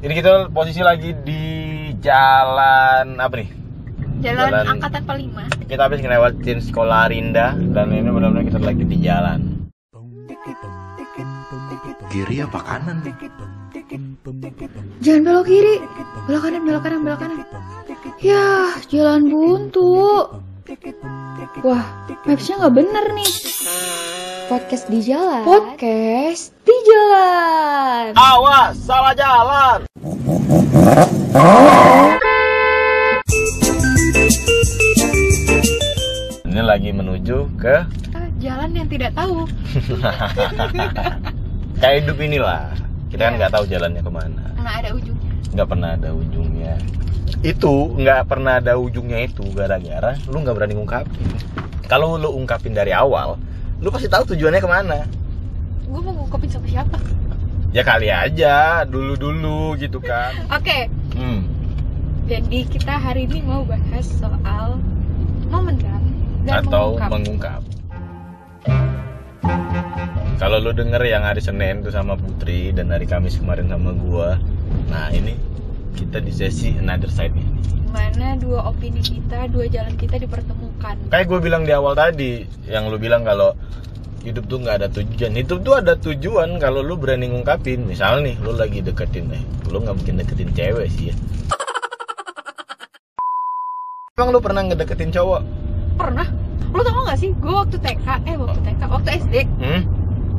Ini kita posisi lagi di jalan apa nih? Jalan, Jalan- angkatan 45 Kita habis ngelewatin sekolah Rinda dan ini benar-benar kita lagi di jalan. Kiri apa kanan? Jangan belok kiri Belok kanan, belok kanan, belok kanan Yah, jalan buntu Wah, mapsnya nggak bener nih Podcast di jalan Podcast di jalan Awas, salah jalan. Ini lagi menuju ke Ah, Jalan yang tidak tahu kayak hidup inilah. Kita kan nggak tahu jalannya ke mana. Nggak ada ujungnya nggak pernah ada ujungnya itu nggak pernah ada ujungnya itu gara-gara lu nggak berani ngungkapin kalau lu ungkapin dari awal lu pasti tahu tujuannya ke mana Gue mau ngungkapin sama siapa? Ya kali aja dulu dulu gitu kan Oke, hmm. jadi kita hari ini mau bahas soal memendam dan atau mengungkap. mengungkap kalau lu denger yang hari Senin tuh sama Putri dan hari Kamis kemarin sama gua nah ini kita di sesi another side nya Mana dua opini kita, dua jalan kita dipertemukan. kayak gue bilang di awal tadi yang lu bilang kalau hidup tuh nggak ada tujuan hidup tuh ada tujuan kalau lu berani ngungkapin misal nih lu lagi deketin nih lu nggak mungkin deketin cewek sih ya emang lu pernah ngedeketin cowok Pernah? Lo tau gak sih, gue waktu TK, eh waktu TK, waktu SD, hmm?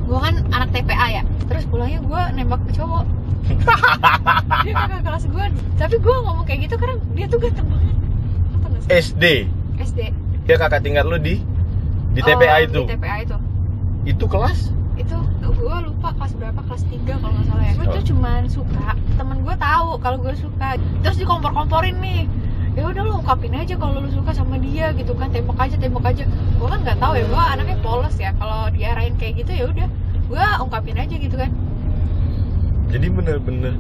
gue kan anak TPA ya. Terus pulangnya gue nembak ke cowok. dia kakak kelas gue, tapi gue ngomong kayak gitu karena dia tuh ganteng banget. Gak sih? SD SD. dia kakak tingkat lu di di Oh, TPA itu Di TPA itu. Itu kelas Itu gue lupa kelas berapa, kelas 3 kalau nggak salah ya. Gue tuh cuman suka, temen gue tahu kalau gue suka. Terus dikompor-komporin nih. Ya udah lu ungkapin aja kalau lu suka sama dia gitu kan, tembak aja, tembak aja. Gue kan nggak tahu ya, gue anaknya polos ya. Kalau diarahin kayak gitu ya udah, gue ungkapin aja gitu kan. Jadi bener-bener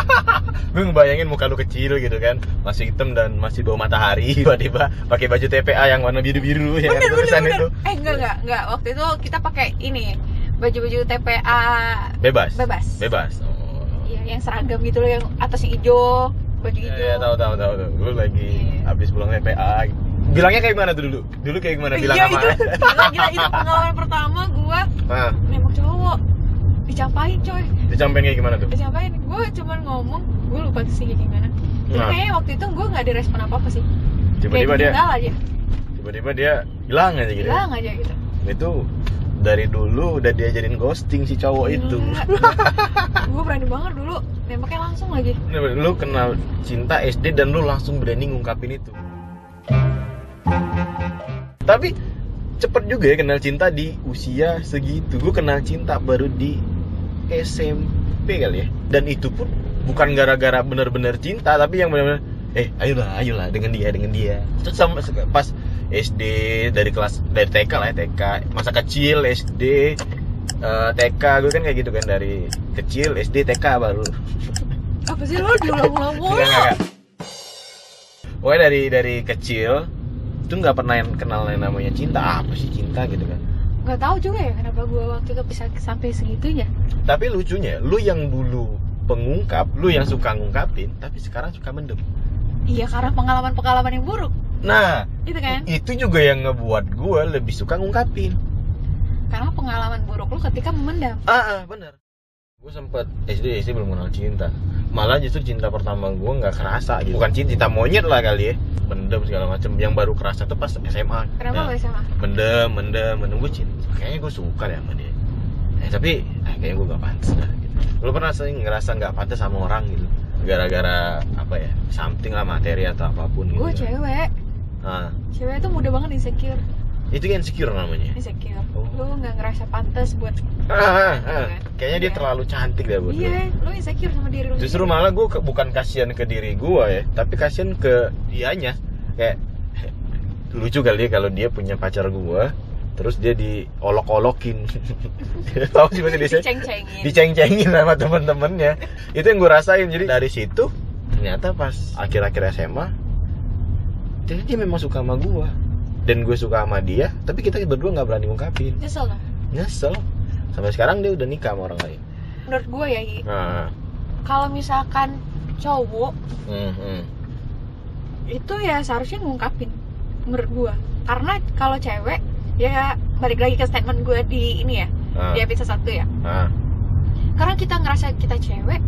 gue ngebayangin muka lu kecil gitu kan masih hitam dan masih bawa matahari tiba-tiba pakai baju TPA yang warna biru-biru yang ada Bener, tulisan bener, itu. Eh enggak enggak enggak. Waktu itu kita pakai ini baju-baju TPA bebas bebas. bebas oh. Iya, yang seragam gitu loh, yang atasnya hijau, baju Iya, hijau. iya, tahu tahu tahu tahu. Lu lagi Iya. habis pulang TPA. Bilangnya kayak gimana tuh dulu? Dulu kayak gimana bilang sama? itu, gila, gila, itu pengalaman pertama gua Nah, nembak cowok. Dicampain coy, dicampain kayak gimana tuh? dicampain. Gue cuman ngomong, gue lupa sih kayak gimana. Nah. kayaknya waktu itu gue nggak ada respon apa-apa sih. Tiba-tiba dia aja, tiba-tiba dia hilang aja gitu. hilang aja gitu. Itu dari dulu udah diajarin ghosting si cowok itu. gue berani banget dulu nembaknya langsung lagi. Lu kenal cinta SD dan lu langsung berani ngungkapin itu. Tapi cepet juga ya kenal cinta di usia segitu. Gue kenal cinta baru di SMP kali ya. Dan itu pun bukan gara-gara bener-bener cinta, tapi yang bener-bener eh ayolah ayolah dengan dia dengan dia. Terus sama pas SD dari kelas dari TK lah ya TK masa kecil SD eh, TK gue kan kayak gitu kan dari kecil SD TK baru Apa sih lo diulang-ulang mulu? Pokoknya dari dari kecil itu nggak pernah yang kenal yang namanya cinta apa sih cinta gitu kan. Nggak tahu juga ya kenapa gue waktu itu bisa sampai segitunya. Tapi lucunya, lu yang dulu pengungkap, lu yang suka ngungkapin, tapi sekarang suka mendem. Iya karena pengalaman-pengalaman yang buruk, Nah, gitu kan? itu juga yang ngebuat gue lebih suka ngungkapin. Karena pengalaman buruk lu ketika memendam. Ah, ah bener. Gue sempet SD SD belum kenal cinta. Malah justru cinta pertama gue nggak kerasa gitu. Bukan cinta, cinta monyet lah kali ya. Mendem segala macem. Yang baru kerasa tuh pas SMA. Kenapa Nah, gak sama? mendem mendem mendem gue cinta kayaknya gue suka deh sama dia eh tapi eh, kayaknya gue gak pantas dah gitu lo pernah sering ngerasa nggak pantas sama orang gitu gara-gara apa ya something lah materi atau apa pun gitu Gue cewek, nah cewek tuh mudah banget insecure, itu kan insecure namanya insecure. Oh. Lu nggak ngerasa pantas buat ah, ah, ah. Kayaknya dia Iya. terlalu cantik deh buat lo. Iya, lu insecure sama diri lu. justru malah gue ke- bukan kasihan ke diri gue ya tapi kasihan ke dianya kayak lucu kali ya kalau dia punya pacar gue terus dia diolok-olokin tahu sih Indonesia diceng-cengin. diceng-cengin sama temen-temennya itu yang gue rasain jadi dari situ ternyata pas akhir-akhir SMA ternyata dia memang suka sama gue dan gue suka sama dia tapi kita berdua nggak berani ngungkapin Nyesel lah. nyesel sampai sekarang dia udah nikah sama orang lain. Menurut gue ya, nah kalau misalkan cowok Hmm, hmm. itu ya seharusnya ngungkapin menurut gua. Karena kalau cewek ya balik lagi ke statement gua di ini ya Ah, di episode satu ya. Ah. karena kita ngerasa kita cewek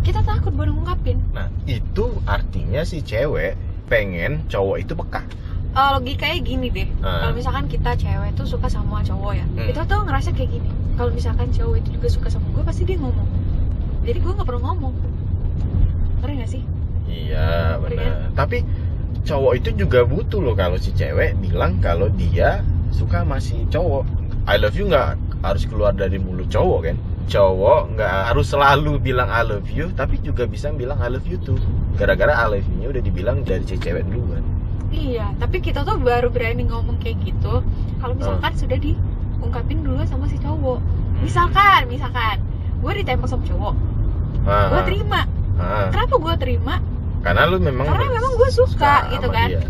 kita takut baru ngungkapin. Nah, itu artinya si cewek pengen cowok itu peka. Eh, logikanya gini deh Ah. kalau misalkan kita cewek tuh suka sama cowok ya Hmm. kita tuh ngerasa kayak gini kalau misalkan cowok itu juga suka sama gue pasti dia ngomong jadi gue nggak perlu ngomong ngerti gak sih Iya, benar. Tapi cowok itu juga butuh loh kalau si cewek bilang kalau dia suka sama si cowok. I love you nggak harus keluar dari mulut cowok kan? Cowok nggak harus selalu bilang I love you, tapi juga bisa bilang I love you too. Gara-gara I love you-nya udah dibilang dari si cewek duluan. Iya tapi kita tuh baru berani ngomong kayak gitu kalau misalkan sudah diungkapin dulu sama si cowok. Misalkan misalkan gue ditembak sama cowok Ah, gue terima. Ah. kenapa gue terima? Karena lu memang karena memang gue suka, gitu sama kan. dia.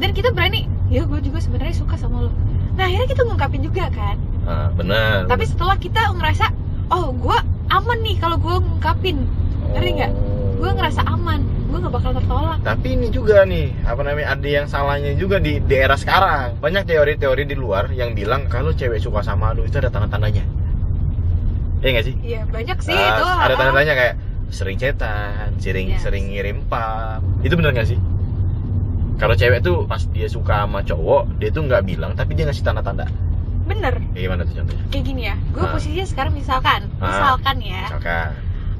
dan kita berani ya gue juga sebenarnya suka sama lo nah akhirnya kita ngungkapin juga kan. Ah, benar. tapi setelah kita ngerasa oh gue aman nih kalau gue ngungkapin. Ngerti nggak? gue ngerasa aman gue nggak bakal tertolak. Tapi ini juga nih apa namanya ada yang salahnya juga di, era sekarang. Banyak teori-teori di luar yang bilang kalau cewek suka sama lu itu ada tanda-tandanya. Iya nggak sih? Iya banyak sih Ah, itu ada ah. tanda-tandanya kayak sering cetan sering Yes. sering ngirim pap. Itu bener nggak sih? Kalau cewek tuh pas dia suka sama cowok dia tuh nggak bilang tapi dia ngasih tanda-tanda. Bener. Kayak gimana tuh contohnya? Kayak gini ya gue Ah. posisinya sekarang misalkan Ah. misalkan ya. Misalkan.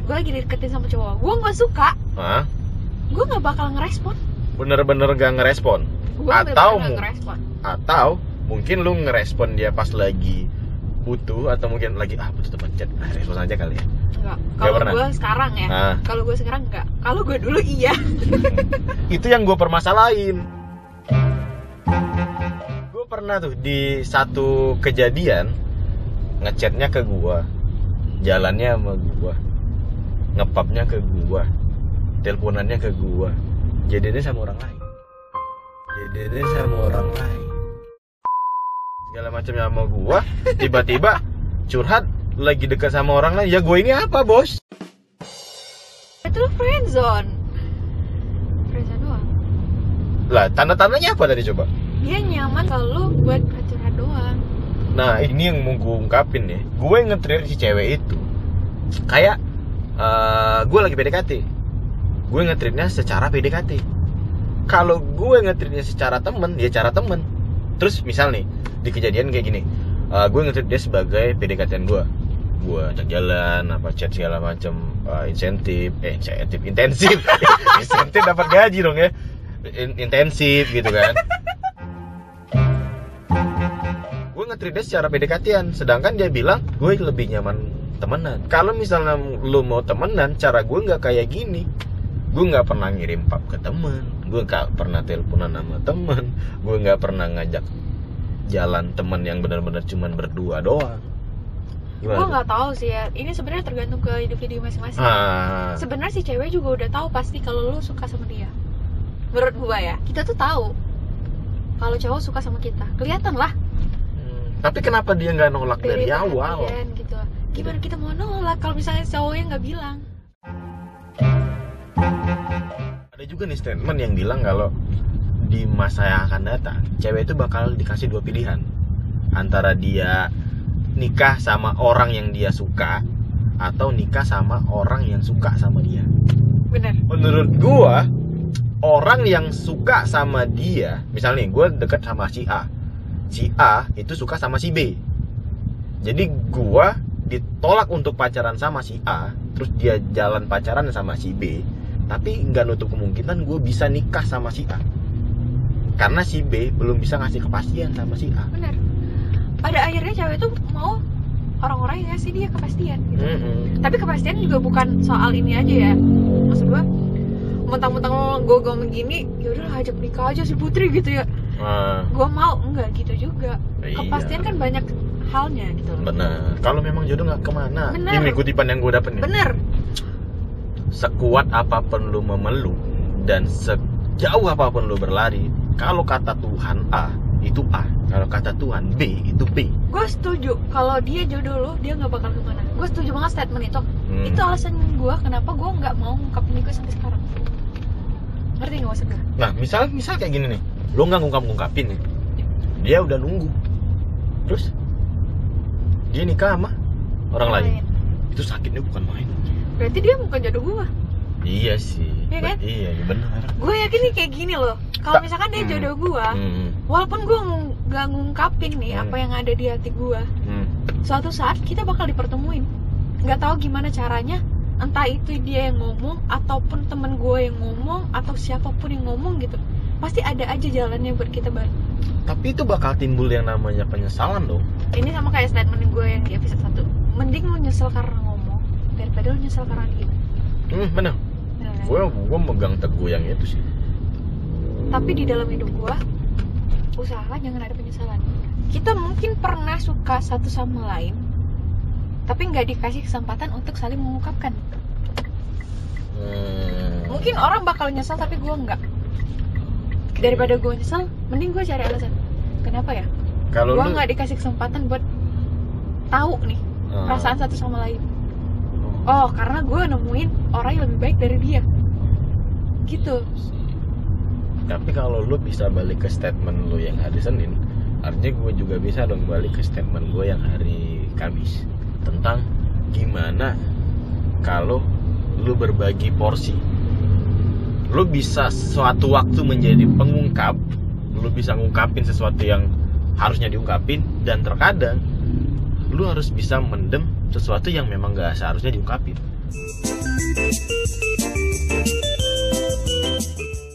Gue lagi deketin sama cowok gue nggak suka. Hah? Gue nggak bakal ngerespon bener-bener gak ngerespon gue Atau nggak ngerespon atau mungkin lu ngerespon dia pas lagi butuh atau mungkin lagi ah butuh teman chat nah, respon aja kali ya Enggak. Kalau gue sekarang ya. Ah. Kalau gue sekarang enggak. Kalau gue dulu iya. itu yang gue permasalahin gue pernah tuh di satu kejadian ngechatnya ke gua jalannya sama gua ngepapnya ke gua teleponannya ke gua. Jadinya sama orang lain. Jadinya sama orang lain. Segala macamnya sama gua tiba-tiba curhat lagi dekat sama orang lain. Ya gue ini apa bos? Itu lo friendzone. Friendzone doang. lah tanda-tandanya apa tadi coba? Dia nyaman kalau buat curhat doang. Nah ini yang mau gue ungkapin nih. Gue nge-treat si cewek itu. Kayak eh Gue lagi PDKT Gue nge-treatnya secara PDKT Kalau gue nge-treatnya secara temen Ya cara temen. Terus misal nih Di kejadian kayak gini eh, Gue nge-treat dia sebagai PDKT gue Gue. Ajak jalan Apa chat segala macem eh, Insentif Eh insentif Intensif. Insentif dapat gaji dong ya. In- Intensif gitu kan. Gue nge-treat dia secara PDKT-an sedangkan dia bilang gue lebih nyaman temenan. Kalau misalnya lu mau temenan cara gue nggak kayak gini gue nggak pernah ngirim pap ke temen gue nggak pernah teleponan sama temen gue nggak pernah ngajak jalan temen yang benar-benar cuman berdua doang Gue nggak tahu sih ya. Ini sebenarnya tergantung ke individu masing-masing. ah Sebenarnya si cewek juga udah tahu pasti kalau lu suka sama dia. Menurut gua ya, kita tuh tahu kalau cowok suka sama kita. Kelihatan lah hmm, tapi kenapa dia nggak nolak dari, awal perhatian gitu. Gimana kita mau nolak kalau misalnya cowoknya nggak bilang? Ada juga nih statement yang bilang kalau di masa yang akan datang cewek itu bakal dikasih dua pilihan. Antara dia nikah sama orang yang dia suka atau nikah sama orang yang suka sama dia. Bener. menurut gua orang yang suka sama dia misalnya gua deket sama si A si A itu suka sama si B. Jadi gua ditolak untuk pacaran sama si A terus dia jalan pacaran sama si B tapi nggak nutup kemungkinan gue bisa nikah sama si A karena si B belum bisa ngasih kepastian sama si A Bener. Pada akhirnya cewek tuh mau orang-orang yang ngasih dia kepastian. Gitu. Mm-mm. Tapi kepastian juga bukan soal ini aja ya. Maksud gua mentang-mentang lo gue ngomong gini, ya udah ajak nikah aja si Putri gitu ya. Ah, Gua mau enggak gitu juga. Iya. Kepastian kan banyak halnya gitu loh. bener kalau memang jodoh nggak ke mana Bener. ini kutipan yang gue dapet nih Bener. Sekuat apa pun lu memeluk dan sejauh apa pun lu berlari kalau kata Tuhan A itu A kalau kata Tuhan B itu B Gue setuju kalau dia jodoh lo, dia nggak bakal ke mana. Gue setuju banget statement itu. Hmm. itu alasan gue kenapa gue nggak mau ngungkapin itu sampai sekarang ngerti nggak maksud gue Nah, misal misal kayak gini nih. Lo nggak ngungkap-ngungkapin nih. Dia udah nunggu. Terus dia nikah sama orang lain. Itu sakitnya bukan main. Berarti dia bukan jodoh gue Iya sih. Iya kan? Iya, iya benar. gue yakin nih kayak gini loh kalau misalkan dia hmm. jodoh gue Hmm. walaupun gue nggak ngungkapin nih Hmm. apa yang ada di hati gue Hmm. suatu saat kita bakal dipertemuin nggak tahu gimana caranya entah itu dia yang ngomong ataupun temen gue yang ngomong atau siapa pun yang ngomong gitu pasti ada aja jalannya buat kita balik Tapi itu bakal timbul yang namanya penyesalan dong. ini sama kayak statement gue yang di episode 1 mending lu nyesel karena daripada lu nyesel karena diem Hmm, benar. Bener kan? Gue gue megang teguh yang itu sih. tapi di dalam hidup gue usaha jangan ada penyesalan kita mungkin pernah suka satu sama lain tapi nggak dikasih kesempatan untuk saling mengungkapkan Hmm. mungkin orang bakal nyesel tapi gue nggak daripada gue nyesel mending gue cari alasan kenapa ya kalau gue lu nggak dikasih kesempatan buat tahu nih Ah. perasaan satu sama lain oh karena gue nemuin orang yang lebih baik dari dia gitu Tapi kalau lu bisa balik ke statement lu yang hari Senin, artinya gue juga bisa dong balik ke statement gue yang hari Kamis tentang gimana kalau lu berbagi porsi. Lu bisa suatu waktu menjadi pengungkap, lu bisa ngungkapin sesuatu yang harusnya diungkapin dan terkadang lu harus bisa mendem sesuatu yang memang gak seharusnya diungkapin.